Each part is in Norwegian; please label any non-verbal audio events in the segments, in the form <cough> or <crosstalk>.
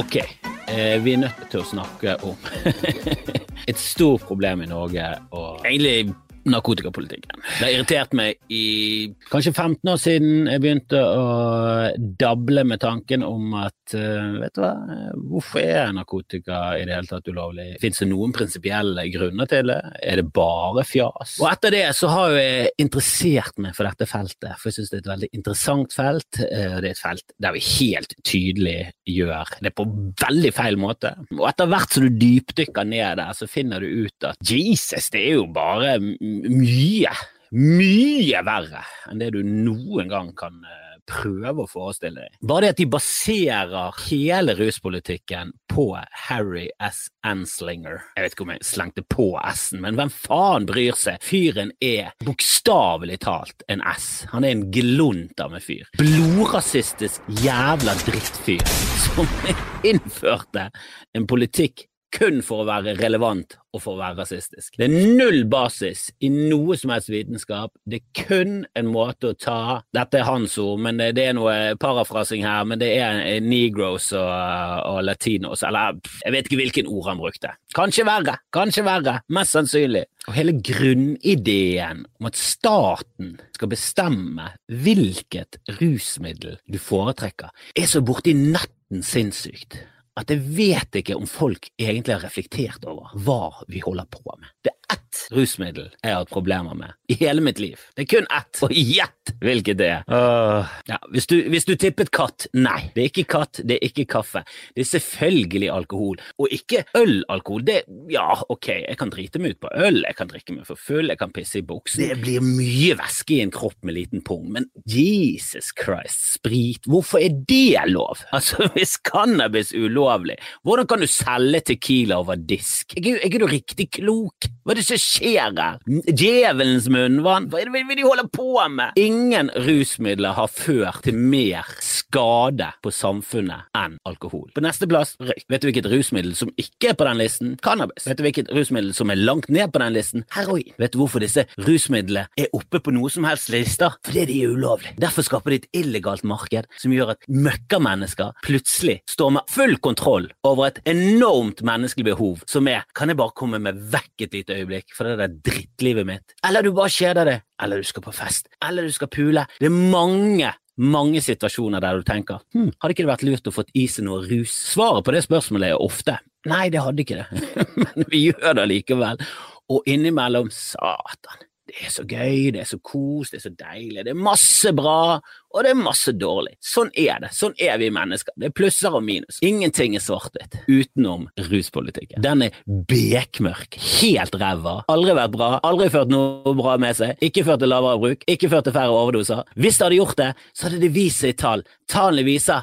Ok, eh, vi er nødt til å snakke om <laughs> et stort problem i Norge, og egentlig narkotikapolitikken. Det har irritert meg i kanskje 15 år siden jeg begynte å dable med tanken om at uh, vet du hva, hvorfor er narkotika i det hele tatt ulovlig? Fins det noen prinsipielle grunner til det? Er det bare fjas? Og etter det så har jeg interessert meg for dette feltet, for jeg syns det er et veldig interessant felt. Uh, det er et felt der vi helt tydelig gjør det på veldig feil måte. Og etter hvert som du dypdykker ned der, så finner du ut at Jesus, det er jo bare mye, mye verre enn det du noen gang kan eh, prøve å forestille deg. Bare det at de baserer hele ruspolitikken på Harry S. Anslinger. Jeg vet ikke om jeg slengte på S-en, men hvem faen bryr seg? Fyren er bokstavelig talt en S. Han er en glunt av en fyr. Blodrasistisk jævla drittfyr som <laughs> innførte en politikk kun for å være relevant og for å være rasistisk. Det er null basis i noe som helst vitenskap. Det er kun en måte å ta Dette er hans ord, men det er noe parafrasing her, men det er negros og, og latinos, eller jeg vet ikke hvilken ord han brukte. Kanskje verre, kanskje verre, mest sannsynlig. Og hele grunnideen om at staten skal bestemme hvilket rusmiddel du foretrekker, er så borti natten sinnssykt at jeg vet ikke om folk egentlig har reflektert over hva vi holder på med. Det rusmiddel jeg har hatt problemer med i hele mitt liv. Det er kun ett, og gjett hvilket det er. Uh. Ja, hvis, du, hvis, du, tippet katt, nei, det er ikke katt, det er ikke kaffe. Det er selvfølgelig alkohol, og ikke ølalkohol. Det, ja, ok, jeg kan drite meg ut på øl, jeg kan drikke meg for full, jeg kan pisse i buksen. Det blir mye væske i en kropp med liten pung, men Jesus Christ, sprit, hvorfor er det lov? <laughs> Altså, hvis cannabis er ulovlig, hvordan kan du selge Tequila over disk? Er, ikke du riktig klok? Hva er det som skjer her? Djevelens munnvann? Hva er det de holder på med? Ingen rusmidler har ført til mer skade på samfunnet enn alkohol. På neste plass røyk. Vet du hvilket rusmiddel som ikke er på den listen? Cannabis. Vet du hvilket rusmiddel som er langt ned på den listen? Heroin. Vet du hvorfor disse rusmidlene er oppe på noe som helst lister? Fordi de er ulovlige. Derfor skaper de et illegalt marked som gjør at møkkamennesker plutselig står med full kontroll over et enormt menneskelig behov, som er kan jeg bare komme meg vekk et lite øyeblikk for det der drittlivet mitt. Eller du bare kjeder deg. Eller du skal på fest. Eller du skal pule. Det er mange mange situasjoner der du tenker hm, hadde ikke det vært lurt å få i seg noe rus? Svaret på det spørsmålet er ofte nei, det hadde ikke det, <laughs> men vi gjør det likevel. Og innimellom, satan, det er så gøy, det er så kos, det er så deilig, det er masse bra, og det er masse dårlig. Sånn er det. Sånn er vi mennesker. Det er plusser og minus. Ingenting er svart-hvitt utenom ruspolitikken. Den er bekmørk, helt ræva, aldri vært bra, aldri ført noe bra med seg, ikke ført til lavere bruk, ikke ført til færre overdoser. Hvis det hadde gjort det, så hadde det vist seg i tall. Tallene viser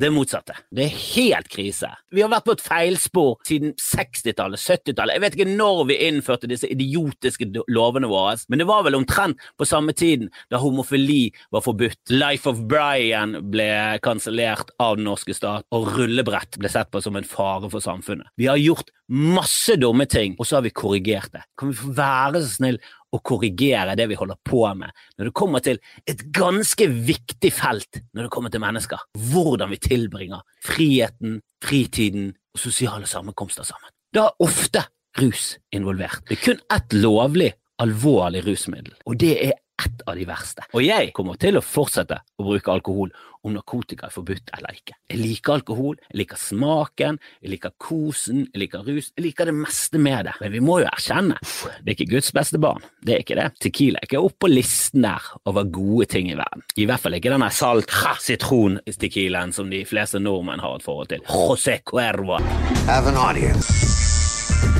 det motsatte. Det er helt krise. Vi har vært på et feilspor siden 60-tallet, 70-tallet. Jeg vet ikke når vi innførte disse idiotiske lovene våre, men det var vel omtrent på samme tiden da homofili var forbudt. Life of Brian ble kansellert av den norske stat, og rullebrett ble sett på som en fare for samfunnet. Vi har gjort masse dumme ting, og så har vi korrigert det. Kan vi få være så snill å korrigere det vi holder på med når det kommer til et ganske viktig felt når det kommer til mennesker? Hvordan vi tilbringer friheten, fritiden og sosiale sammenkomster sammen. Det er ofte rus involvert. Det er kun ett lovlig, alvorlig rusmiddel, og det er ett av de verste. Og jeg kommer til å fortsette å bruke alkohol om narkotika er forbudt eller ikke. Jeg liker alkohol, jeg liker smaken, jeg liker kosen, jeg liker rus, jeg liker det meste med det. Men vi må jo erkjenne, det er ikke Guds beste barn, det er ikke det. Tequila er ikke oppe på listen der over gode ting i verden. I hvert fall ikke denne salt sitron-tequilaen som de fleste nordmenn har et forhold til. José Cuervo. Have an audience.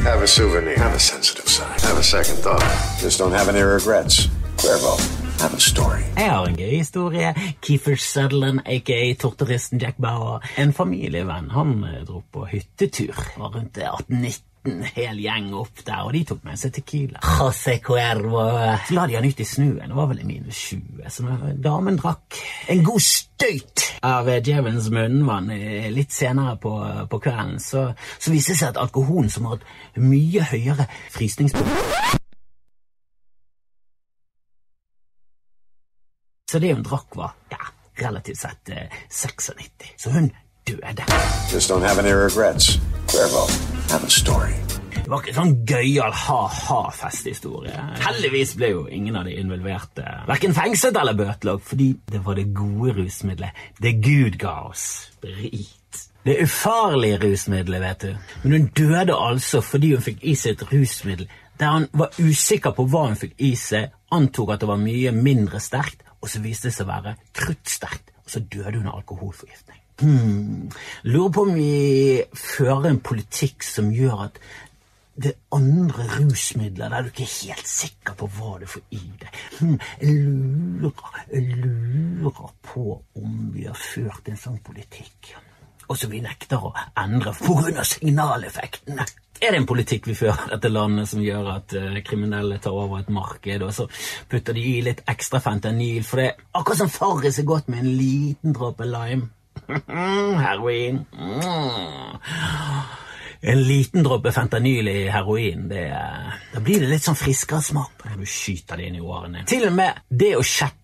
Have a souvenir. Have a sensitive side. Have a second thought. Just don't have any regrets. Cuervo. Have a story. Jeg har en gøy historie. Keefer Sutherland, aka torturisten Jack Bauer. En familievenn. Han eh, dro på hyttetur. Var rundt 1890 en hel gjeng opp der, og de tok med seg Tequila. José Cuervo. Så la de han ut i snøen. Det var vel i minus 20. Så damen drakk en god støyt av djevelens munnvann litt senere på, på kvelden, så, så viste det seg at alkoholen, som har et mye høyere frysningspunkt Så det hun drakk, var ja, relativt sett eh, 96. Så hun døde. Just don't have any regrets. Cuervo, have a story. Det var ikke sånn gøyal ha-ha-festhistorie. Heldigvis ble jo ingen av de involverte verken fengslet eller bøtelagt, fordi det var det gode rusmiddelet. Det Gud ga oss. Sprit. Det ufarlige rusmiddelet, vet du. Men hun døde altså fordi hun fikk i seg et rusmiddel der han var usikker på hva hun fikk i seg, antok at det var mye mindre sterkt, og så viste det seg å være kruttsterkt, og så døde hun av alkoholforgiftning. Hmm. Lurer på om vi fører en politikk som gjør at det andre rusmidler der du ikke er helt sikker på hva du får i deg. Hmm. Jeg, lurer, jeg lurer på om vi har ført en sånn politikk. Og som vi nekter å endre pga. signaleffektene. Er det en politikk vi fører i dette landet som gjør at uh, kriminelle tar over et marked, og så putter de i litt ekstra fentanyl? For det er akkurat som Farris er godt med en liten dråpe lime. <laughs> Heroin. Mm. En liten dråpe fentanyl i heroin, det, da blir det litt sånn friskere smak når du skyter det inn i årene. Til og med det å sjekke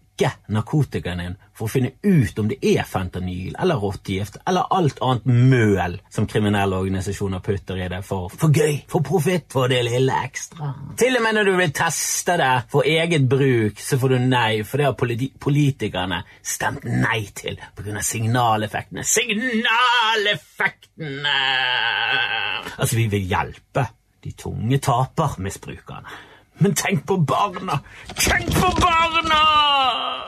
narkotikaen din for å finne ut om det er fentanyl eller rottegift eller alt annet møl som kriminelle organisasjoner putter i det for, for gøy, for profitt, for det lille ekstra. Til og med når du vil teste det for eget bruk, så får du nei, for det har politi politikerne stemt nei til pga. signaleffektene. Signaleffektene! Altså, vi vil hjelpe de tunge tapermisbrukerne. Men tenk på barna! Tenk på barna!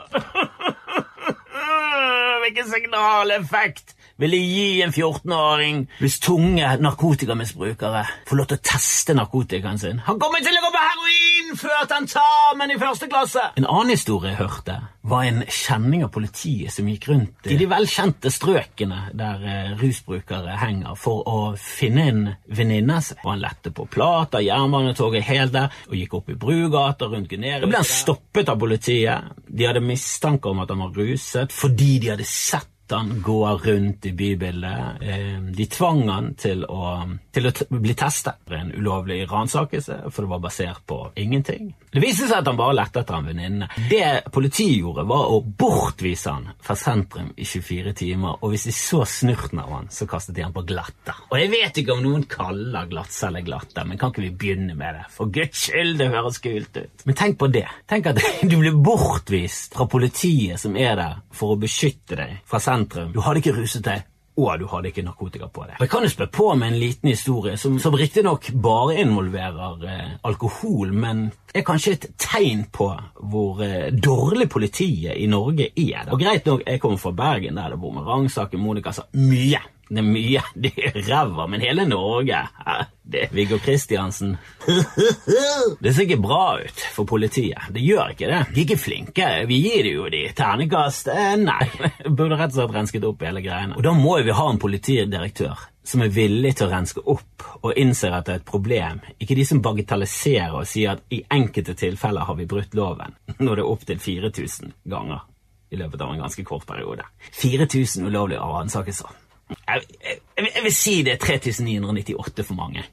<laughs> Hvilken signaleffekt vil det gi en 14-åring hvis tunge narkotikamisbrukere får lov til å teste narkotikaen sin? Han kommer til å gå på heroin før tentamen i første klasse! En annen historie jeg hørte, var en kjenning av politiet som gikk rundt i de velkjente strøkene der eh, rusbrukere henger, for å finne en venninne. Og han lette på Plata, jernbanetoget helt der, og gikk opp i Brugata rundt Gunerius. Da ble han stoppet av politiet. De hadde mistanke om at han var ruset fordi de hadde sett han gå rundt i bybildet. Eh, De tvang han til å, til å bli testet. Var En ulovlig ransakelse, for det var basert på ingenting. Det viste seg at han bare lette etter en venninne. Det politiet gjorde, var å bortvise han fra sentrum i 24 timer, og hvis de så snurten av han, så kastet de han på glatta. Og jeg vet ikke om noen kaller glattcelle glatte, men kan ikke vi begynne med det? For guds skyld, det høres kult ut. Men tenk på det. Tenk at <laughs> du blir bortvist fra politiet som er der for å beskytte deg fra sentrum. Du hadde ikke ruset deg, og du hadde ikke narkotika på deg. Og Jeg kan jo spille på med en liten historie som, som riktignok bare involverer eh, alkohol, men er kanskje et tegn på hvor eh, dårlig politiet i Norge er. Og greit nok, jeg kommer fra Bergen, der det bor med rangsaker, Monica sa mye. Det er mye. <laughs> Det er ræva, men hele Norge eh, det Viggo Kristiansen. <laughs> Det ser ikke bra ut for politiet. Det gjør ikke det. De er ikke flinke. Vi gir det jo de ternekast. Eh, nei. <laughs> Burde rett og slett rensket opp hele greiene. Og da må vi ha en politidirektør som er villig til å renske opp og innser at det er et problem. Ikke de som bagatelliserer og sier at i enkelte tilfeller har vi brutt loven, når det er opptil 4000 ganger i løpet av en ganske kort periode. 4000 ulovlige ransakelser. Jeg, jeg, jeg vil si det er 3998 for mange.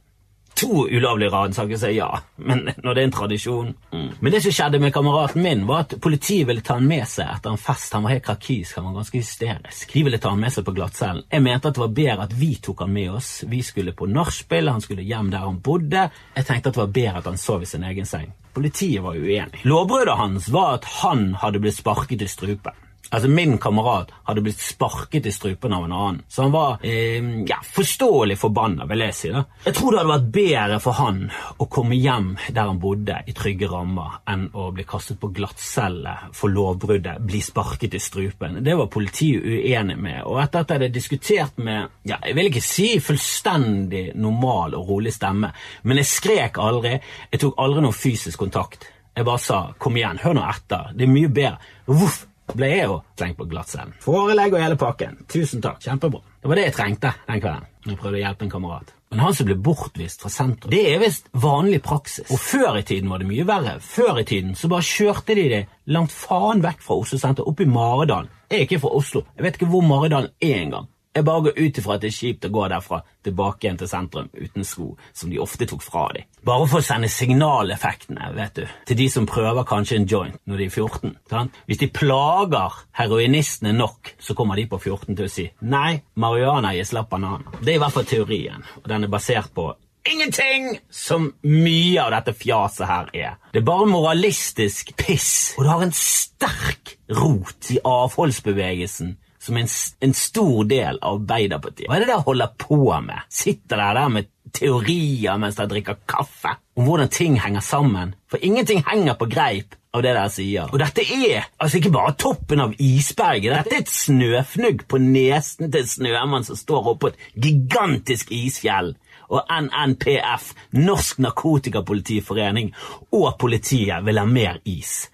To ulovlige ransakelser, ja, men når det er en tradisjon mm. Men det som skjedde med kameraten min, var at politiet ville ta han med seg etter en fest. Han var helt krakisk, han var ganske hysterisk. De ville ta han med seg på glattcellen. Jeg mente at det var bedre at vi tok han med oss. Vi skulle på nachspiel, han skulle hjem der han bodde. Jeg tenkte at det var bedre at han sov i sin egen seng. Politiet var uenig. Lovbruddet hans var at han hadde blitt sparket i strupen. Altså, Min kamerat hadde blitt sparket i strupen av en annen, så han var eh, ja, forståelig forbanna, vil jeg si. da. Jeg tror det hadde vært bedre for han å komme hjem der han bodde, i trygge rammer, enn å bli kastet på glattcelle for lovbruddet, bli sparket i strupen. Det var politiet uenig med, og etter at jeg hadde diskutert med ja, jeg vil ikke si fullstendig normal og rolig stemme, men jeg skrek aldri, jeg tok aldri noen fysisk kontakt. Jeg bare sa 'kom igjen, hør nå etter', det er mye bedre. Voff! Ble jeg jo slengt på glattcellen. Forelegg og hele pakken. Tusen takk, kjempebra. Det var det jeg trengte den kvelden. Jeg prøvde å hjelpe en kamerat. Men han som ble bortvist fra sentrum, det er visst vanlig praksis. Og før i tiden var det mye verre. Før i tiden så bare kjørte de det langt faen vekk fra Oslo senter, opp i Maridalen. Jeg er ikke fra Oslo. Jeg vet ikke hvor Maridalen er engang. Er bare å gå ut ifra at det er kjipt å gå derfra tilbake igjen til sentrum uten sko, som de ofte tok fra dem. Bare for å sende signaleffektene vet du, til de som prøver kanskje en joint når de er 14. Sant? Hvis de plager heroinistene nok, så kommer de på 14 til å si nei, marihuana gir slapp banan. Det er i hvert fall teorien, og den er basert på ingenting som mye av dette fjaset her er. Det er bare moralistisk piss, og det har en sterk rot i avholdsbevegelsen som en, en stor del av Arbeiderpartiet. Hva er det dere holder på med? Sitter dere der med teorier mens dere drikker kaffe om hvordan ting henger sammen? For ingenting henger på greip av det dere sier. Og dette er altså ikke bare toppen av isberget. Dette er et snøfnugg på nesen til snømann som står oppå et gigantisk isfjell og NNPF, Norsk Narkotikapolitiforening, og politiet vil ha mer is.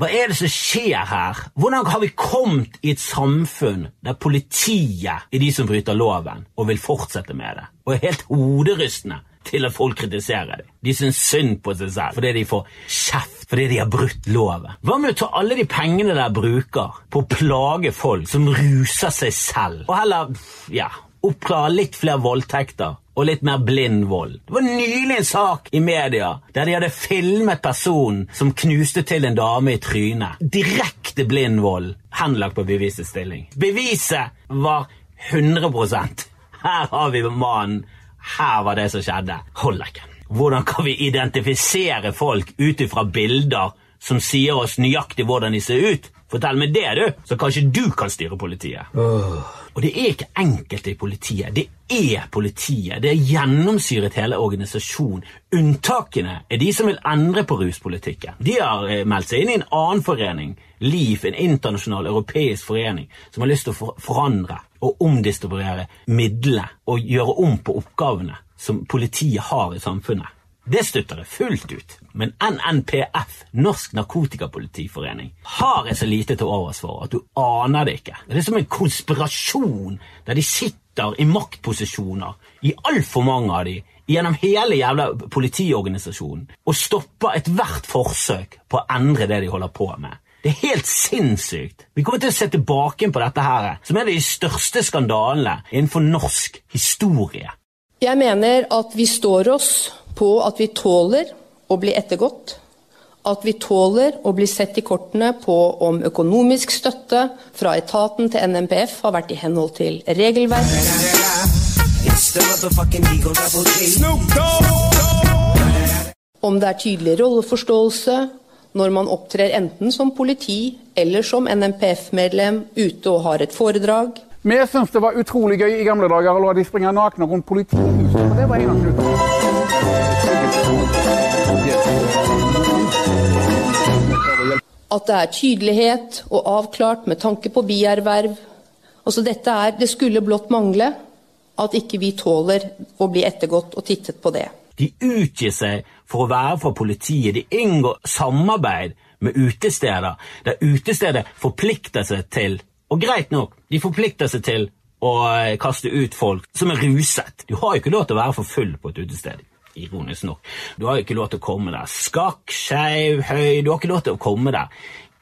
Hva er det som skjer her? Hvordan har vi kommet i et samfunn der politiet er de som bryter loven, og vil fortsette med det, og er helt hoderystende til at folk kritiserer dem? De syns synd på seg selv fordi de får kjeft fordi de har brutt loven. Hva med å ta alle de pengene dere bruker på å plage folk som ruser seg selv, og heller, ja oppklare litt flere voldtekter og litt mer blind vold. Det var nylig en sak i media der de hadde filmet personen som knuste til en dame i trynet. Direkte blind vold henlagt på bevisets stilling. Beviset var 100% Her har vi mannen. Her var det som skjedde. Hold ikke. Hvordan kan vi identifisere folk ut ifra bilder som sier oss nøyaktig hvordan de ser ut? Fortell meg det, du, så kanskje du kan styre politiet. Oh. Og det er ikke enkelte i politiet. Det er politiet. Det er gjennomsyret hele organisasjonen. Unntakene er de som vil endre på ruspolitikken. De har eh, meldt seg inn i en annen forening, LIF, en internasjonal europeisk forening, som har lyst til å forandre og omdistribuere midlene og gjøre om på oppgavene som politiet har i samfunnet. Det støtter jeg fullt ut, men NNPF, Norsk Narkotikapolitiforening, har jeg så lite til overs for at du aner det ikke. Det er som en konspirasjon der de sitter i maktposisjoner, i altfor mange av de, gjennom hele jævla politiorganisasjonen, og stopper ethvert forsøk på å endre det de holder på med. Det er helt sinnssykt. Vi kommer til å se tilbake på dette her, som er de største skandalene innenfor norsk historie. Jeg mener at vi står oss på at vi tåler å bli ettergått, at vi tåler å bli sett i kortene på om økonomisk støtte fra etaten til NMPF har vært i henhold til regelverk. Om det er tydelig rolleforståelse når man opptrer enten som politi eller som NMPF-medlem ute og har et foredrag. Vi syntes det var utrolig gøy i gamle dager å la de springe nakne rundt politihuset. Det var en av knutene. At det er tydelighet og avklart med tanke på bierverv. Altså dette er, Det skulle blott mangle at ikke vi tåler å bli ettergått og tittet på det. De utgir seg for å være fra politiet. De inngår samarbeid med utesteder, der utestedet forplikter seg til Og greit nok, de forplikter seg til å eh, kaste ut folk som er ruset. Du har jo ikke lov til å være for full på et utested ironisk nok. Du har jo ikke lov til å komme der skakk, skeiv, høy Du har ikke lov til å komme der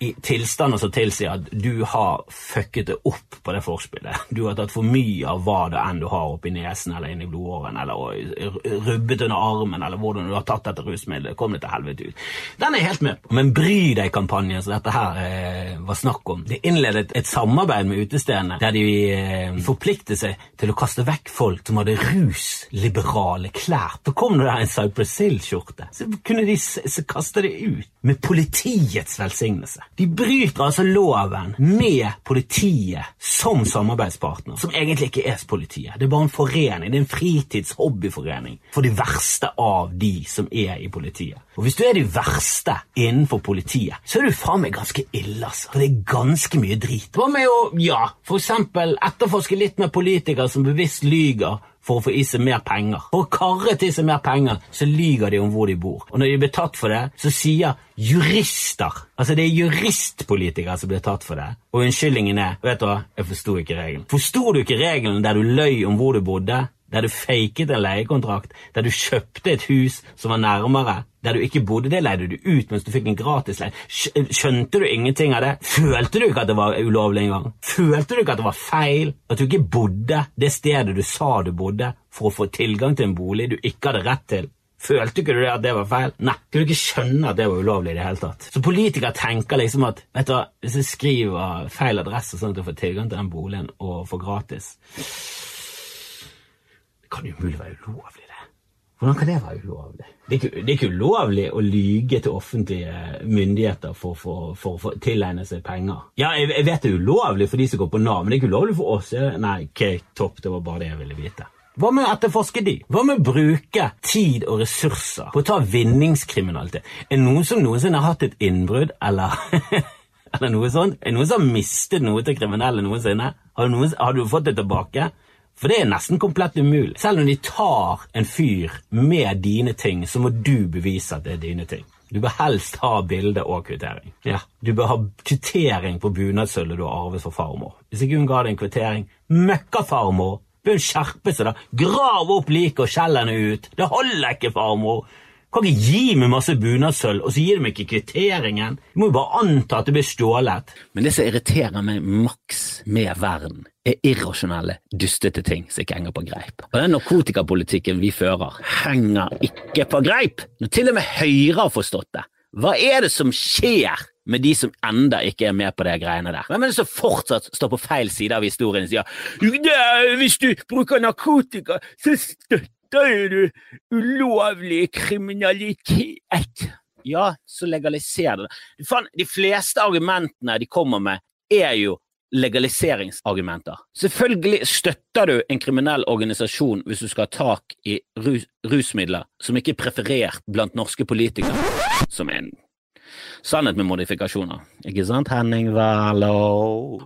i tilstander som tilsier at du har fucket det opp på det forspillet. Du har tatt for mye av hva det enn du har oppi nesen eller inni blodåren, eller rubbet under armen, eller hvordan du har tatt dette rusmiddelet. Kom det til helvete ut. Den er helt med på. Men bry deg-kampanjen som dette her eh, var snakk om, det innledet et samarbeid med utestedene der de eh, forpliktet seg til å kaste vekk folk som hadde rusliberale klær. Så kom det der en Cypress Hill-skjorte, så kunne de kaste det ut med politiets velsignelse. De bryter altså loven med politiet som samarbeidspartner, som egentlig ikke er politiet. Det er bare en forening, det er en fritidshobbyforening for de verste av de som er i politiet. Og Hvis du er de verste innenfor politiet, så er du faen meg ganske ille. altså. For det er ganske mye drit. Hva med å ja, for eksempel etterforske litt med politikere som bevisst lyger for å få i seg mer penger. For å karre til seg mer penger, så lyger de om hvor de bor. Og når de blir tatt for det, så sier jurister Altså, det er juristpolitikere som blir tatt for det. Og unnskyldningen er Vet du hva, jeg forsto ikke regelen. Forsto du ikke regelen der du løy om hvor du bodde? Der du faket en leiekontrakt, der du kjøpte et hus som var nærmere, der du ikke bodde, det leide du ut mens du fikk en gratis leie. Skjønte du ingenting av det? Følte du ikke at det var ulovlig engang? Følte du ikke at det var feil? At du ikke bodde det stedet du sa du bodde, for å få tilgang til en bolig du ikke hadde rett til? Følte ikke du det at det var feil? Nei, kunne du ikke skjønne at det var ulovlig i det hele tatt? Så politikere tenker liksom at vet du, hvis jeg skriver feil adresse sånn at jeg får tilgang til den boligen og får gratis Det kan jo umulig være ulovlig, det. Hvordan kan det være ulovlig? Det er, ikke, det er ikke ulovlig å lyge til offentlige myndigheter for, å tilegne seg penger. Ja, jeg, jeg, vet det er ulovlig for de som går på Nav, men det er ikke ulovlig for oss. Nei, ok, topp, det var bare det jeg ville vite. Hva med å etterforske de? Hva med å bruke tid og ressurser på å ta vinningskriminalitet? Er det noen som noensinne har hatt et innbrudd, eller, <laughs> eller noe sånt? Er det noen som har mistet noe til kriminelle noensinne? Har du, noen, har du fått det tilbake? For det er nesten komplett umulig. Selv om de tar en fyr med dine ting, så må du bevise at det er dine ting. Du bør helst ha bilde og kvittering. Ja, Du bør ha kvittering på bunadsølvet du har arvet fra farmor. Hvis ikke hun ga deg en kvittering, møkka farmor! Bør skjerpe seg, da. Grav opp liket og skjell henne ut. Det holder ikke, farmor. Kan ikke gi meg masse bunadssølv, og så gir de meg ikke kvitteringen. Du må jo bare anta at det blir stjålet. Men det som irriterer meg maks med verden, er irrasjonelle, dustete ting som ikke henger på greip. Og den narkotikapolitikken vi fører, henger ikke på greip! Når til og med Høyre har forstått det. Hva er det som skjer med de som enda ikke er med på de greiene der? Hvem er det som fortsatt står på feil side av historien og sier hvis du bruker narkotika, så støtter du ulovlig kriminalitet? Ja, så legaliser det. De fleste argumentene de kommer med, er jo legaliseringsargumenter. Selvfølgelig støtter du en kriminell organisasjon hvis du skal ha tak i rus rusmidler som ikke er preferert blant norske politikere, som en sannhet med modifikasjoner. Ikke sant, Henning Wærlo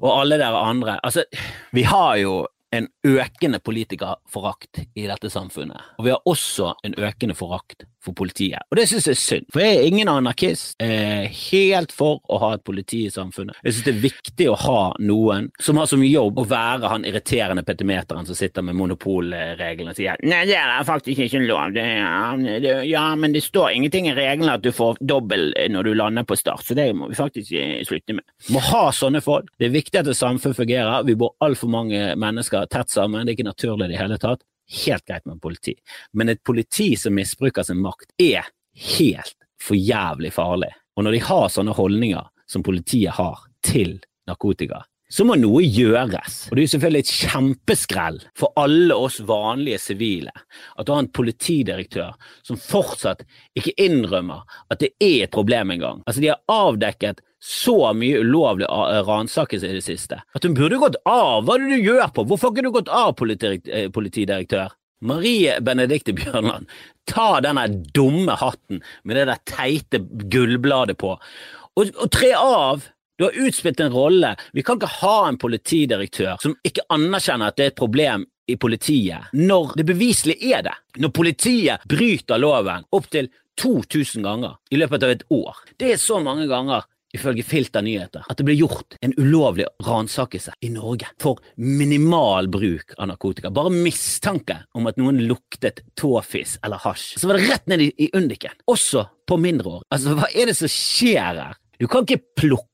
og alle dere andre. Altså, vi har jo en økende politikerforakt i dette samfunnet. Og vi har også en økende forakt for politiet. Og det syns jeg er synd, for jeg er ingen anarkist. Jeg er helt for å ha et politi i samfunnet. Jeg syns det er viktig å ha noen som har som jobb å være han irriterende petimeteren som sitter med monopolreglene og sier nei, det er faktisk ikke lov, det er, det, ja, men det står ingenting i reglene at du får dobbel når du lander på start, så det må vi faktisk slutte med. Vi må ha sånne folk. Det er viktig at et samfunn fungerer. Vi bor altfor mange mennesker tett sammen, det er ikke naturlig i det hele tatt helt greit med politi, men et politi som misbruker sin makt, er helt for jævlig farlig. Og når de har sånne holdninger som politiet har til narkotika, så må noe gjøres. Og det er selvfølgelig et kjempeskrell for alle oss vanlige sivile at du har en politidirektør som fortsatt ikke innrømmer at det er et problem engang. Altså, de har avdekket så mye ulovlig ransakelse i det siste at hun burde gått av. Hva er det du gjør på? Hvorfor har ikke du gått av, eh, politidirektør? Marie Benedicte Bjørnland, ta denne dumme hatten med det der teite gullbladet på, og, og tre av. Du har utspilt en rolle. Vi kan ikke ha en politidirektør som ikke anerkjenner at det er et problem i politiet, når det beviselig er det. Når politiet bryter loven opptil 2000 ganger i løpet av et år. Det er så mange ganger ifølge Filter nyheter, at det ble gjort en ulovlig ransakelse i Norge for minimal bruk av narkotika. Bare mistanke om at noen luktet tåfis eller hasj. Så var det rett ned i, i undiken. Også på mindreår. Altså, hva er det som skjer her? Du kan ikke plukke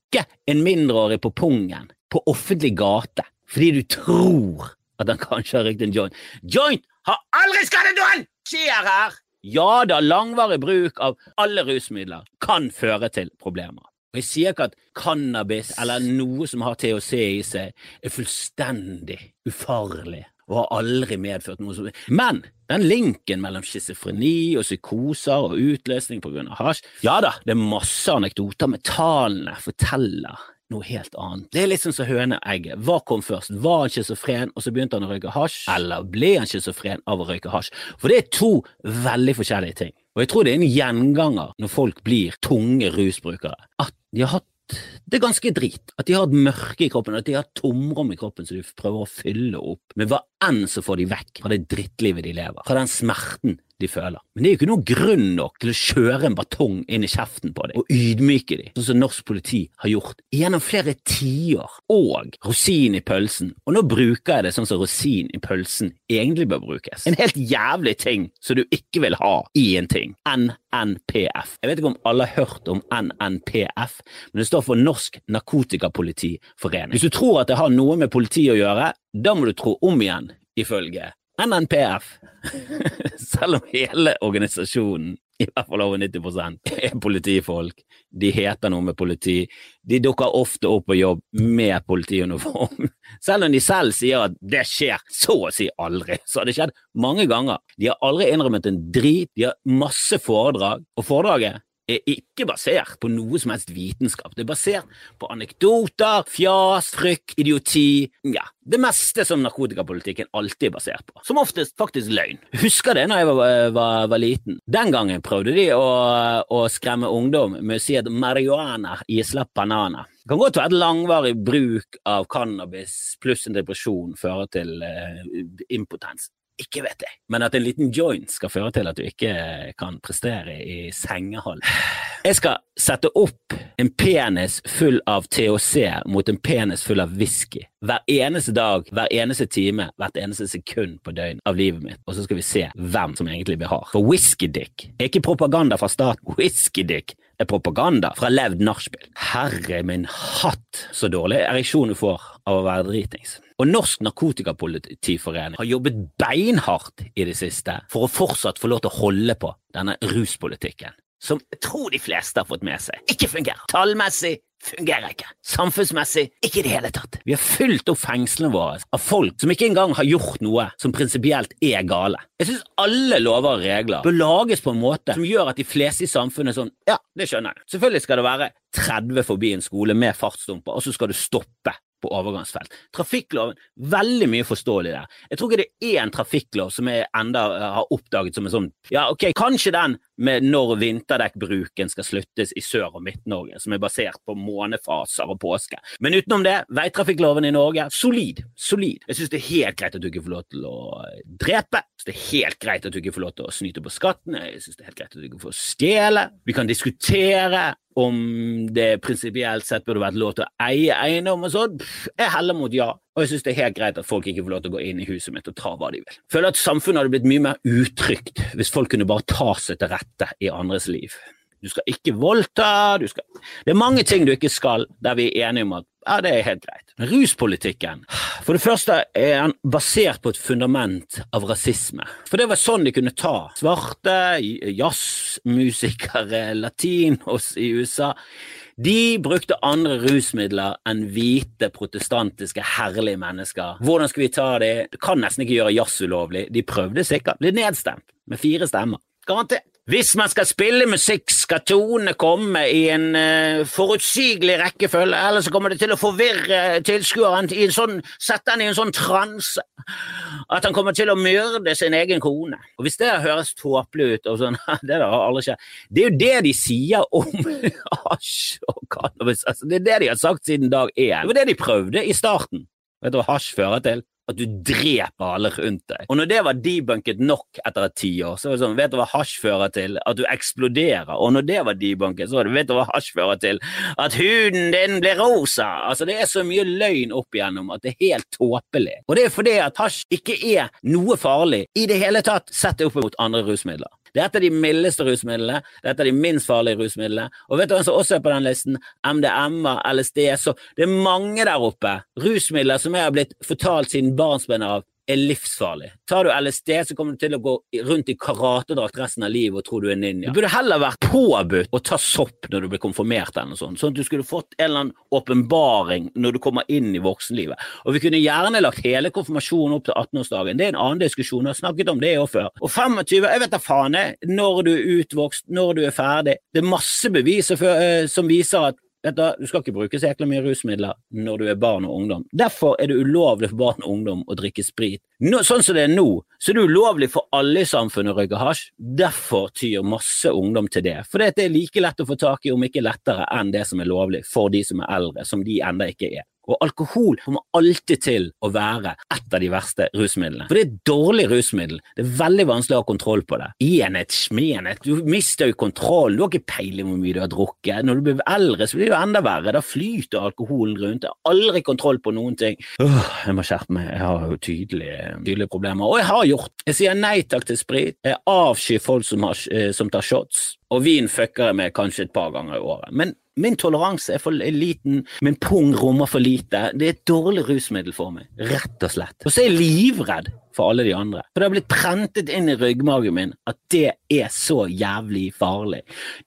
en mindreårig på pungen på offentlig gate fordi du tror at han kanskje har røykt en joint. Joint har aldri skadet noen! Skjer her! Ja da, langvarig bruk av alle rusmidler kan føre til problemer. Og Jeg sier ikke at cannabis eller noe som har THC i seg, er fullstendig ufarlig og har aldri medført noe som Men den linken mellom schizofreni og psykoser og utløsning pga. hasj Ja da, det er masse anekdoter, men tallene forteller noe helt annet. Det er litt sånn som høneegget. Hva kom først? Var han schizofren, og så begynte han å røyke hasj, eller ble han schizofren av å røyke hasj? For det er to veldig forskjellige ting. Og jeg tror det er en gjenganger når folk blir tunge rusbrukere, at de har hatt det er ganske drit. At de har et mørke i kroppen, at de har tomrom i kroppen som de prøver å fylle opp med hva enn som får de vekk fra det drittlivet de lever, fra den smerten de føler. Men det er jo ikke noen grunn nok til å kjøre en batong inn i kjeften på dem og ydmyke dem, sånn som norsk politi har gjort gjennom flere tiår, og rosin i pølsen. Og nå bruker jeg det sånn som rosin i pølsen egentlig bør brukes. En helt jævlig ting som du ikke vil ha i en ting. NNPF. Jeg vet ikke om alle har hørt om NNPF, men det står for Norsk Narkotikapolitiforening. Hvis du tror at det har noe med politi å gjøre, da må du tro om igjen, ifølge NNPF. <laughs> Selv om hele organisasjonen, i hvert fall over 90 er politifolk, de heter noe med politi, de dukker ofte opp på jobb med politiuniform. <laughs> Selv om de selv sier at det skjer så å si aldri, så har det skjedd mange ganger. De har aldri innrømmet en drit, de har masse foredrag, og foredraget er ikke basert på noe som helst vitenskap. Det er basert på anekdoter, fjas, frykt, idioti, ja, det meste som narkotikapolitikken alltid er basert på. Som oftest faktisk løgn. Husker det når jeg var, var, var, liten. Den gangen prøvde de å, å skremme ungdom med å si at marihuana gir slapp banana. Det kan godt være at langvarig bruk av cannabis pluss en depresjon fører til eh, impotens. Ikke vet jeg, men at en liten joint skal føre til at du ikke kan prestere i sengehold. Jeg skal sette opp en penis full av THC mot en penis full av whisky hver eneste dag, hver eneste time, hvert eneste sekund på døgn av livet mitt, og så skal vi se hvem som egentlig blir hard. For whiskydick er ikke propaganda fra staten. Whiskydick er propaganda fra levd nachspiel. Herre min hatt, så dårlig ereksjon du får av å være dritings. Og Norsk Narkotikapolitiforening har jobbet beinhardt i det siste for å fortsatt få lov til å holde på denne ruspolitikken, som jeg tror de fleste har fått med seg ikke fungerer. Tallmessig fungerer ikke. Samfunnsmessig ikke i det hele tatt. Vi har fylt opp fengslene våre av folk som ikke engang har gjort noe som prinsipielt er gale. Jeg synes alle lover og regler bør lages på en måte som gjør at de fleste i samfunnet er sånn ja, det skjønner jeg. Selvfølgelig skal det være 30 forbi en skole med fartsdumper, og så skal du stoppe på overgangsfelt. Trafikkloven, veldig mye forståelig der. Jeg tror ikke det er én trafikklov som jeg enda eh, har oppdaget som en sånn Ja, ok, kanskje den med når vinterdekkbruken skal sluttes i Sør- og Midt-Norge, som er basert på månefaser og påske. Men utenom det, veitrafikkloven i Norge, solid. Solid. Jeg syns det er helt greit at du ikke får lov til å drepe. Jeg synes det er helt greit at du ikke får lov til å snyte på skatten. Jeg syns det er helt greit at du ikke får stjele. Vi kan diskutere om det prinsipielt sett burde vært lov til å eie eiendom og sånn. Jeg heller mot ja. Og jeg syns det er helt greit at folk ikke får lov til å gå inn i huset mitt og ta hva de vil. Jeg føler at samfunnet hadde blitt mye mer utrygt hvis folk kunne bare ta seg til rette i andres liv. Du skal ikke voldta, skal Det er mange ting du ikke skal, der vi er enige om at ja, det er helt greit. Ruspolitikken For det første er han basert på et fundament av rasisme. For det var sånn de kunne ta svarte, jazzmusikere, latinos i USA. De brukte andre rusmidler enn hvite, protestantiske, herlige mennesker. Hvordan skal vi ta det? Du kan nesten ikke gjøre jazz ulovlig. De prøvde sikkert. Ble nedstemt med fire stemmer. Garantert. Hvis man skal spille musikk, skal tonene komme i en uh, forutsigelig rekkefølge, ellers så kommer det til å forvirre tilskueren, sånn, sette han i en sånn transe at han kommer til å myrde sin egen kone. Og Hvis det høres tåpelig ut, og sånn, <laughs> det har aldri skjedd Det er jo det de sier om <laughs> hasj og cannabis. Altså, det er det de har sagt siden dag én. Det var det de prøvde i starten. Vet du hva hasj fører til? At du dreper alle rundt deg. Og når det var debunket nok etter et tiår, så var det sånn, vet du hva hasj fører til? At du eksploderer. Og når det var debunket, så var det, vet du hva hasj fører til? At huden din blir rosa. Altså, det er så mye løgn opp igjennom at det er helt tåpelig. Og det er fordi at hasj ikke er noe farlig i det hele tatt, sett opp mot andre rusmidler. Det er et av de mildeste rusmidlene, det er et av de minst farlige rusmidlene. Og vet du hvem som også er på den listen? MDMA, LSD, så det er mange der oppe. Rusmidler som jeg har blitt fortalt siden barnsben av er livsfarlig. Tar du LSD, så kommer du til å gå rundt i karatedrakt resten av livet og tro du er ninja. Du burde heller vært påbudt å ta sopp når du blir konfirmert, eller noe sånt, sånn at du skulle fått en eller annen åpenbaring når du kommer inn i voksenlivet. Og vi kunne gjerne lagt hele konfirmasjonen opp til 18-årsdagen. Det er en annen diskusjon, jeg har snakket om det òg før. Og 25, jeg vet da faen, jeg, når du er utvokst, når du er ferdig. Det er masse bevis eh, som viser at du skal ikke bruke så jækla mye rusmidler når du er barn og ungdom. Derfor er det ulovlig for barn og ungdom å drikke sprit. Nå, sånn som det er nå, så er det ulovlig for alle i samfunnet å røyke hasj. Derfor tyr masse ungdom til det. For det er like lett å få tak i, om ikke lettere, enn det som er lovlig for de som er eldre, som de enda ikke er. Og alkohol kommer alltid til å være et av de verste rusmidlene. For det er et dårlig rusmiddel. Det er veldig vanskelig å ha kontroll på det. Enhet, smenhet, du mister jo kontroll. Du har ikke peiling hvor mye du har drukket. Når du blir eldre, så blir det jo enda verre. Da flyter alkoholen rundt. Jeg har aldri kontroll på noen ting. Åh, jeg må skjerpe meg. Jeg har jo tydelige, tydelige problemer. Og jeg har gjort. Jeg sier nei takk til sprit. Jeg avskyr folk som, har, eh, som tar shots. Og vin fucker jeg med kanskje et par ganger i året. Men Min toleranse er for liten, min pung rommer for lite. Det er et dårlig rusmiddel for meg, rett og slett. Og så er jeg livredd for alle de andre. For det har blitt prentet inn i ryggmagen min at det er så jævlig farlig.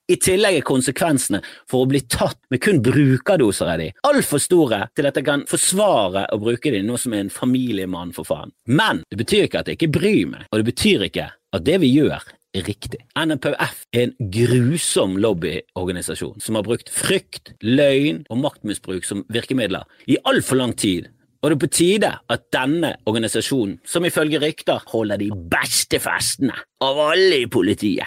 I tillegg er konsekvensene for å bli tatt med kun brukerdoser av de altfor store til at jeg kan forsvare å bruke de nå som er en familiemann, for faen. Men det betyr ikke at jeg ikke bryr meg, og det betyr ikke at det vi gjør riktig. NPF er en grusom lobbyorganisasjon som har brukt frykt, løgn og maktmisbruk som virkemidler i altfor lang tid. Og det er på tide at denne organisasjonen, som ifølge rykter holder de beste festene av alle i politiet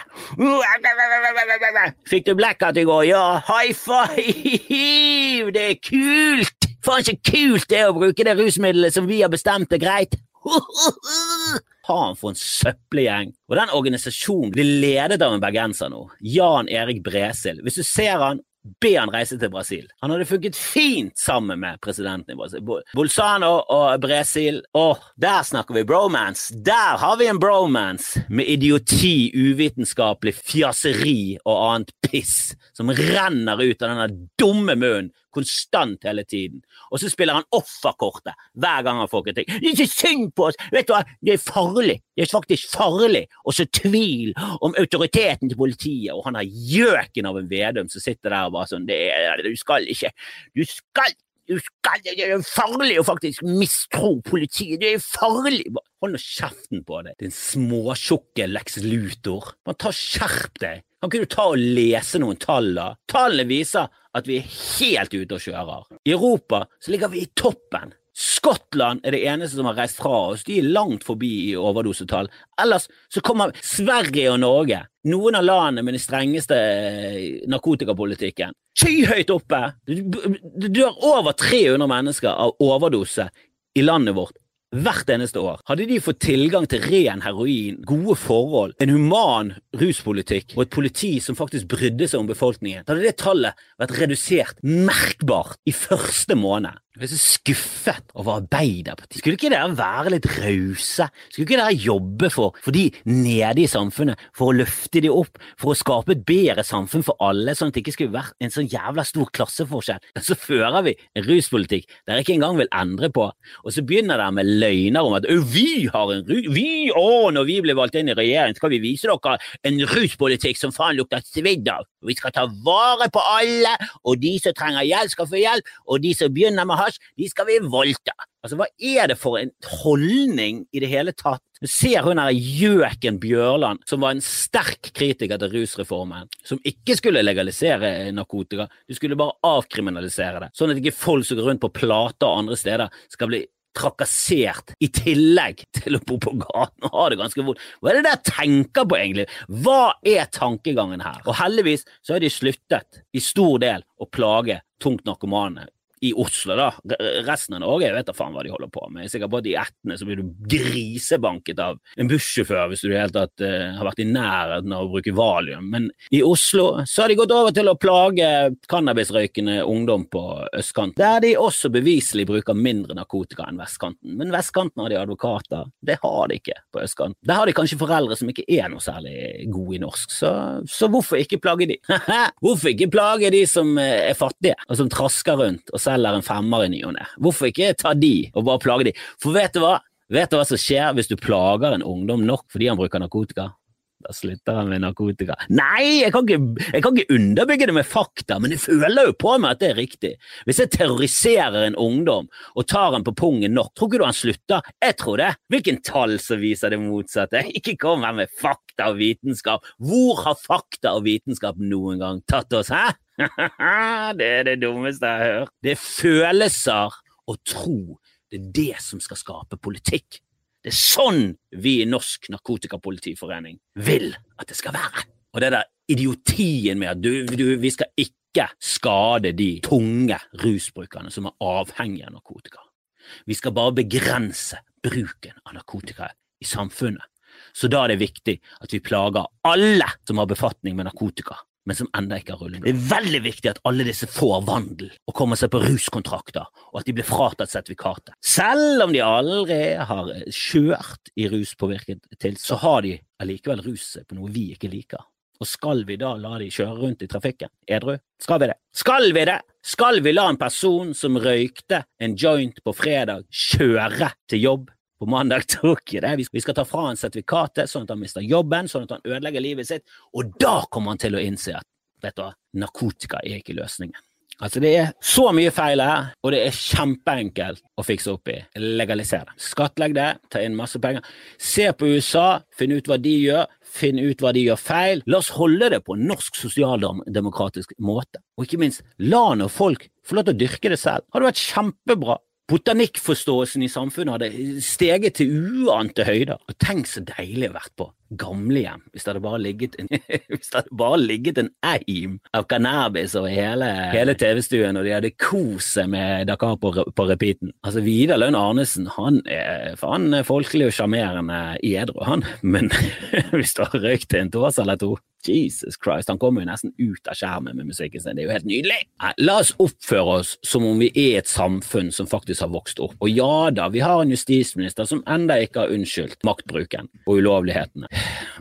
Fikk du blackout i går? Ja, high five! Det er kult! Faen så kult det er å bruke det rusmiddelet som vi har bestemt er greit! <laughs> Faen for en søppelgjeng. Og den organisasjonen blir ledet av en bergenser nå, Jan Erik Bresil. Hvis du ser han, be han reise til Brasil. Han hadde funket fint sammen med presidenten i Brasil. Bolzano og Bresil. Åh, der snakker vi bromance! Der har vi en bromance med idioti, uvitenskapelig fjaseri og annet piss som renner ut av denne dumme munnen konstant hele tiden. Og så spiller han offerkortet hver gang han får kritikk. Det er ikke synd på oss! Vet du hva, det er farlig! Det er faktisk farlig å så tvil om autoriteten til politiet, og han har gjøken av en Vedum som sitter der og bare sånn det er, Du skal ikke Du skal du skal, det er farlig å faktisk mistro politiet. Det er farlig! Hold nå kjeften på deg, din småtjukke Lex Luthor. Man tar Skjerp deg! Kan ikke du ta og lese noen tall, da? Tallene viser at vi er helt ute og kjører. I Europa så ligger vi i toppen. Skottland er det eneste som har reist fra oss. De er langt forbi i overdosetall. Ellers så kommer Sverige og Norge, noen av landene med den strengeste eh, narkotikapolitikken, skyhøyt oppe. Det dør over 300 mennesker av overdose i landet vårt hvert eneste år. Hadde de fått tilgang til ren heroin, gode forhold, en human ruspolitikk og et politi som faktisk brydde seg om befolkningen, da hadde det tallet vært redusert merkbart i første måned. Jeg er så skuffet over Arbeiderpartiet. Skulle ikke dere være litt rause? Skulle ikke dere jobbe for, for de nede i samfunnet, for å løfte de opp, for å skape et bedre samfunn for alle, sånn at det ikke skulle vært en sånn jævla stor klasseforskjell? Så fører vi en ruspolitikk dere ikke engang vil endre på, og så begynner dere med løgner om at vi har en rus... Vi, å, når vi blir valgt inn i regjering, skal vi vise dere en ruspolitikk som faen lukter svidd av. Vi skal ta vare på alle, og de som trenger hjelp, skal få hjelp, og de som begynner med hasj, de skal vi voldta. Altså, Hva er det for en holdning i det hele tatt? Du ser hun her gjøken Bjørland, som var en sterk kritiker til rusreformen, som ikke skulle legalisere narkotika, du skulle bare avkriminalisere det, sånn at ikke folk som går rundt på plater og andre steder skal bli trakassert i tillegg til å bo på gaten og ha det ganske vondt. Hva er det der tenker på, egentlig? Hva er tankegangen her? Og heldigvis så har de sluttet i stor del å plage tungt narkomane i Oslo, da. Resten av Norge jeg vet da faen hva de holder på med. Jeg er sikker på at i Etne så blir du grisebanket av en bussjåfør hvis du i det hele tatt uh, har vært i nærheten av å bruke valium. Men i Oslo så har de gått over til å plage cannabisrøykende ungdom på østkanten, der de også beviselig bruker mindre narkotika enn vestkanten. Men vestkanten har de advokater. Det har de ikke på østkanten. Der har de kanskje foreldre som ikke er noe særlig gode i norsk, så, så hvorfor ikke plage de? <laughs> hvorfor ikke plage de som eh, er fattige, og som trasker rundt og selger en femmer i ny og ne. Hvorfor ikke ta de og bare plage de? For vet du hva? Vet du hva som skjer hvis du plager en ungdom nok fordi han bruker narkotika? Da slutter han med narkotika. Nei, jeg kan, ikke, jeg kan ikke underbygge det med fakta, men jeg føler jo på meg at det er riktig. Hvis jeg terroriserer en ungdom og tar han på pungen nok, tror ikke du han slutter? Jeg tror det. Hvilken tall som viser det motsatte? <laughs> Ikke kom her med fakta og vitenskap. Hvor har fakta og vitenskap noen gang tatt oss, hæ? Det er det dummeste jeg har hørt. Det er følelser og tro. Det er det som skal skape politikk. Det er sånn vi i Norsk Narkotikapolitiforening vil at det skal være. Og det der idiotien med at du, du, vi skal ikke skade de tunge rusbrukerne som er avhengige av narkotika. Vi skal bare begrense bruken av narkotika i samfunnet. Så da er det viktig at vi plager alle som har befatning med narkotika, men som ennå ikke har rullet. Det er veldig viktig at alle disse får vandel og kommer seg på ruskontrakter, og at de blir fratatt sertifikatet. Selv om de aldri har kjørt i ruspåvirket til, så har de allikevel rus på noe vi ikke liker. Og skal vi da la de kjøre rundt i trafikken edru? Skal vi det? Skal vi det? Skal vi la en person som røykte en joint på fredag, kjøre til jobb på mandag? <laughs> tok jeg det. Vi skal ta fra han sertifikatet, sånn at han mister jobben, sånn at han ødelegger livet sitt, og da kommer han til å innse at vet du, narkotika er ikke løsningen. Altså Det er så mye feil her, og det er kjempeenkelt å fikse opp i. Legalisere. Skattlegg det, ta inn masse penger. Se på USA, finn ut hva de gjør, finn ut hva de gjør feil. La oss holde det på en norsk sosialdemokratisk måte. Og ikke minst, la nå folk få lov til å dyrke det selv. Det Hadde vært kjempebra. Botanikkforståelsen i samfunnet hadde steget til uante høyder. Og tenk så deilig å vært på gamlehjem hvis det hadde bare ligget en, <laughs> hvis det hadde bare ligget en eim av cannabis over hele, hele TV-stuen, og de hadde kost seg med Dakar på, på repeaten. Altså, Vidar Lønn Arnesen han er faen folkelig og sjarmerende edru, han. Men <laughs> hvis du har røykt en tåse eller to Jesus Christ, han kommer jo nesten ut av skjermen med musikken sin. Det er jo helt nydelig. La oss oppføre oss som om vi er et samfunn som faktisk har vokst opp. Og ja da, vi har en justisminister som enda ikke har unnskyldt maktbruken og ulovlighetene.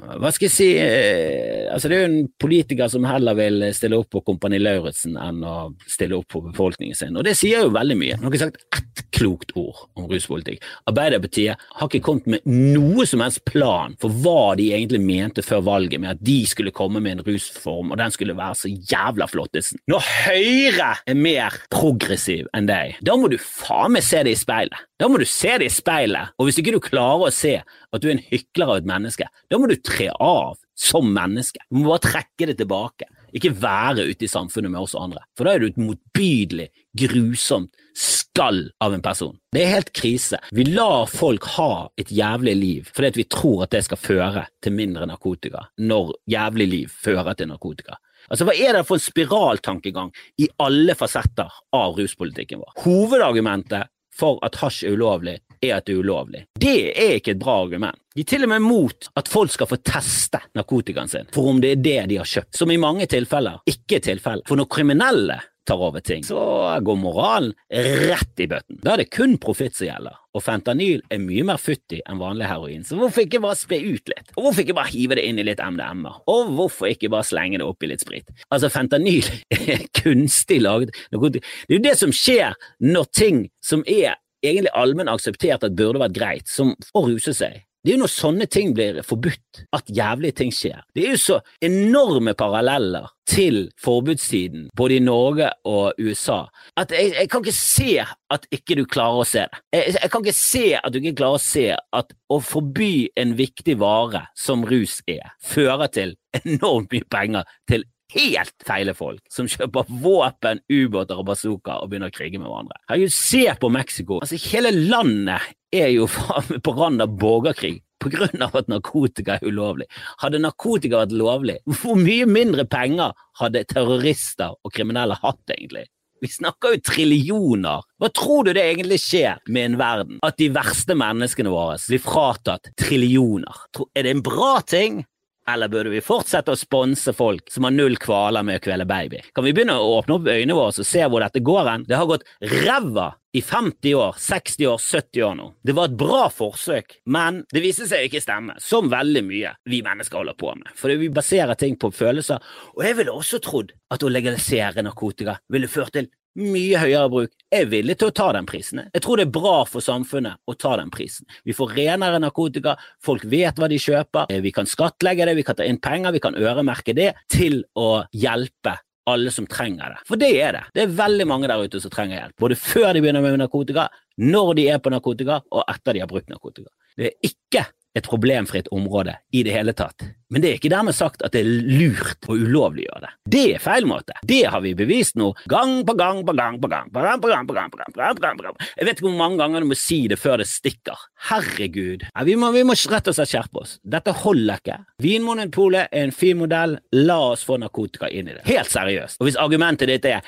Hva skal jeg si eh, altså Det er jo en politiker som heller vil stille opp på Kompani Lauritzen enn å stille opp på befolkningen sin, og det sier jo veldig mye. Nå har ikke sagt ett klokt ord om ruspolitikk. Arbeiderpartiet har ikke kommet med noe som helst plan for hva de egentlig mente før valget med at de skulle komme med en rusform, og den skulle være så jævla flottesen. Når Høyre er mer progressiv enn deg, da må du faen meg se det i speilet. Da må du se det i speilet, og hvis ikke du klarer å se at du er en hykler av et menneske, da må du tre av som menneske. Du må bare trekke det tilbake. Ikke være ute i samfunnet med oss andre, for da er du et motbydelig, grusomt skall av en person. Det er helt krise. Vi lar folk ha et jævlig liv fordi at vi tror at det skal føre til mindre narkotika, når jævlig liv fører til narkotika. Altså, Hva er det for en spiraltankegang i alle fasetter av ruspolitikken vår? Hovedargumentet for at hasj er ulovlig, er at det er ulovlig. Det er ikke et bra argument. De er til og med mot at folk skal få teste narkotikaen sin for om det er det de har kjøpt, som i mange tilfeller ikke er tilfellet. For når kriminelle tar over ting, så går moralen rett i bøtten. Da er det kun profitt som gjelder, og fentanyl er mye mer futtig enn vanlig heroin, så hvorfor ikke bare spe ut litt? Og hvorfor ikke bare hive det inn i litt MDMA? Og hvorfor ikke bare slenge det opp i litt sprit? Altså, fentanyl <laughs> er kunstig laget Det er jo det som skjer når ting som er egentlig allmenn akseptert at burde vært greit, som å ruse seg. Det er jo når sånne ting blir forbudt, at jævlige ting skjer. Det er jo så enorme paralleller til forbudstiden, både i Norge og USA, at jeg, jeg kan ikke se at ikke du klarer å se det. Jeg, jeg, kan ikke se at du ikke klarer å se at å forby en viktig vare, som rus er, fører til enormt mye penger til helt feile folk som kjøper våpen, ubåter og bazooka og begynner å krige med hverandre. Herregud, se på Mexico. Altså, hele landet er jo <laughs> på randen av borgerkrig på grunn av at narkotika er ulovlig. Hadde narkotika vært lovlig, hvor mye mindre penger hadde terrorister og kriminelle hatt, egentlig? Vi snakker jo trillioner. Hva tror du det egentlig skjer med en verden? At de verste menneskene våre blir fratatt trillioner? Er det en bra ting? Eller burde vi fortsette å sponse folk som har null kvaler med å kvele baby? Kan vi begynne å åpne opp øynene våre og se hvor dette går hen? Det har gått ræva i 50 år, 60 år, 70 år nå. Det var et bra forsøk, men det viste seg ikke stemme, som veldig mye vi mennesker holder på med. Fordi vi baserer ting på følelser, og jeg ville også trodd at å legalisere narkotika ville ført til mye høyere bruk. Er villig til å ta den prisen. Jeg tror det er bra for samfunnet å ta den prisen. Vi får renere narkotika, folk vet hva de kjøper, vi kan skattlegge det, vi kan ta inn penger, vi kan øremerke det til å hjelpe alle som trenger det. For det er det. Det er veldig mange der ute som trenger hjelp. Både før de begynner med narkotika, når de er på narkotika, og etter de har brukt narkotika. Det er ikke et problemfritt område i det hele tatt. Men det er ikke dermed sagt at det er lurt å gjøre det. Det er feil måte. Det har vi bevist nå, gang på gang på gang på gang. på gang, på gang, på gang, på gang, på gang, på gang, på gang. Jeg vet ikke hvor mange ganger du må si det før det stikker. Herregud. Ja, vi, må, vi må rett og slett skjerpe oss. Dette holder ikke. Vinmonopolet er en fin modell. La oss få narkotika inn i det. Helt seriøst. Og hvis argumentet ditt er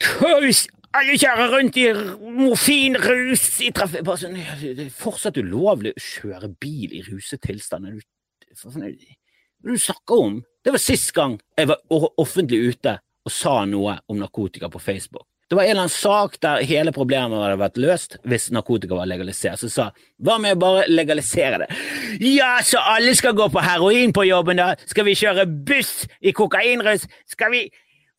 «Køys, alle kjører rundt i morfinrus i trafikk sånn, Det er fortsatt ulovlig å kjøre bil i ruset tilstand. Du snakker om? Det var sist gang jeg var offentlig ute og sa noe om narkotika på Facebook. Det var en eller annen sak der hele problemet hadde vært løst hvis narkotika var legalisert. Så sa hva med å bare legalisere det? Ja, så alle skal gå på heroin på jobben, da? Skal vi kjøre buss i kokainrus? Skal vi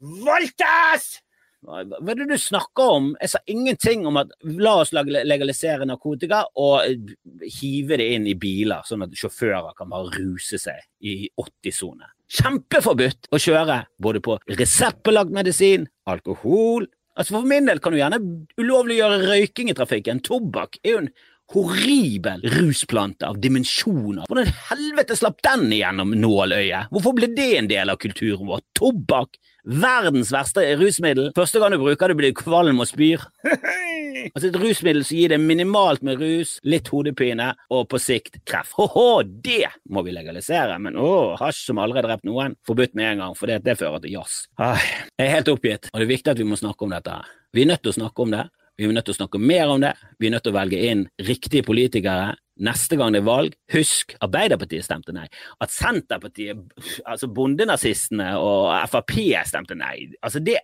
voldtas? Hva er det du snakker om? Jeg sa ingenting om at la oss legalisere narkotika og eh, hive det inn i biler, sånn at sjåfører kan bare ruse seg i 80-sone. Kjempeforbudt å kjøre både på reseptbelagt medisin, alkohol Altså For min del kan du gjerne ulovliggjøre røyking i trafikken. Tobakk er jo en horribel rusplante av dimensjoner. Hvordan helvete slapp den igjennom nåløyet? Hvorfor ble det en del av kulturen vår? Tobakk! Verdens verste rusmiddel. Første gang du bruker det, blir du kvalm og spyr. <laughs> altså Et rusmiddel som gir deg minimalt med rus, litt hodepine og på sikt kreft. Ho-ho, det må vi legalisere, men å, hasj som allerede drept noen, forbudt med en gang, for det, det fører til jazz. Jeg er helt oppgitt, og det er viktig at vi må snakke om dette. her. Vi er nødt til å snakke om det. Vi er nødt til å snakke mer om det. Vi er nødt til å velge inn riktige politikere. Neste gang det er valg, husk Arbeiderpartiet stemte nei. At Senterpartiet, altså bondenazistene og Frp stemte nei, altså det,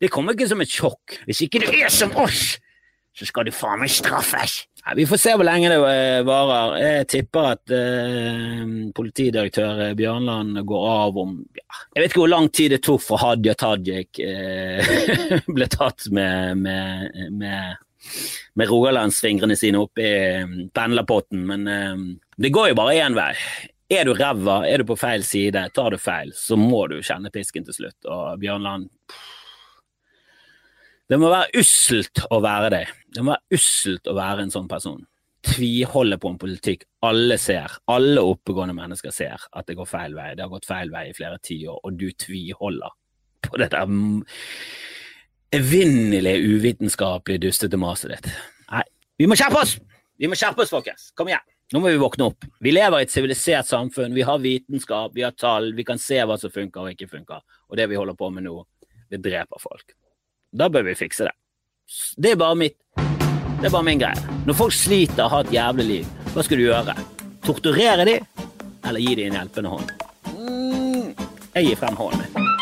det kommer ikke som et sjokk. Hvis ikke du er som oss, så skal du faen meg straffes. Ja, vi får se hvor lenge det eh, varer. Jeg tipper at eh, politidirektør Bjørnland går av om ja, Jeg vet ikke hvor lang tid det tok for Hadia Tajik eh, <laughs> ble tatt med, med, med, med rogalandsfingrene sine oppi eh, pendlerpotten, men eh, det går jo bare én vei. Er du ræva, er du på feil side, tar du feil, så må du kjenne pisken til slutt. Og Bjørnland det må være usselt å være det. Det må være usselt å være en sånn person. Tviholde på en politikk alle ser, alle oppegående mennesker ser at det går feil vei. Det har gått feil vei i flere tiår, og du tviholder på det der evinnelig evinnelige, uvitenskapelige, dustete maset ditt. Nei, vi må skjerpe oss! Vi må skjerpe oss, folkens. Kom igjen. Nå må vi våkne opp. Vi lever i et sivilisert samfunn. Vi har vitenskap, vi har tall, vi kan se hva som funker og ikke funker. Og det vi holder på med nå, det dreper folk. Da bør vi fikse det. Det er bare mitt Det er bare min greie. Når folk sliter og har et jævlig liv, hva skal du gjøre? Torturere dem, eller gi dem en hjelpende hånd? Mm, jeg gir frem hånden min.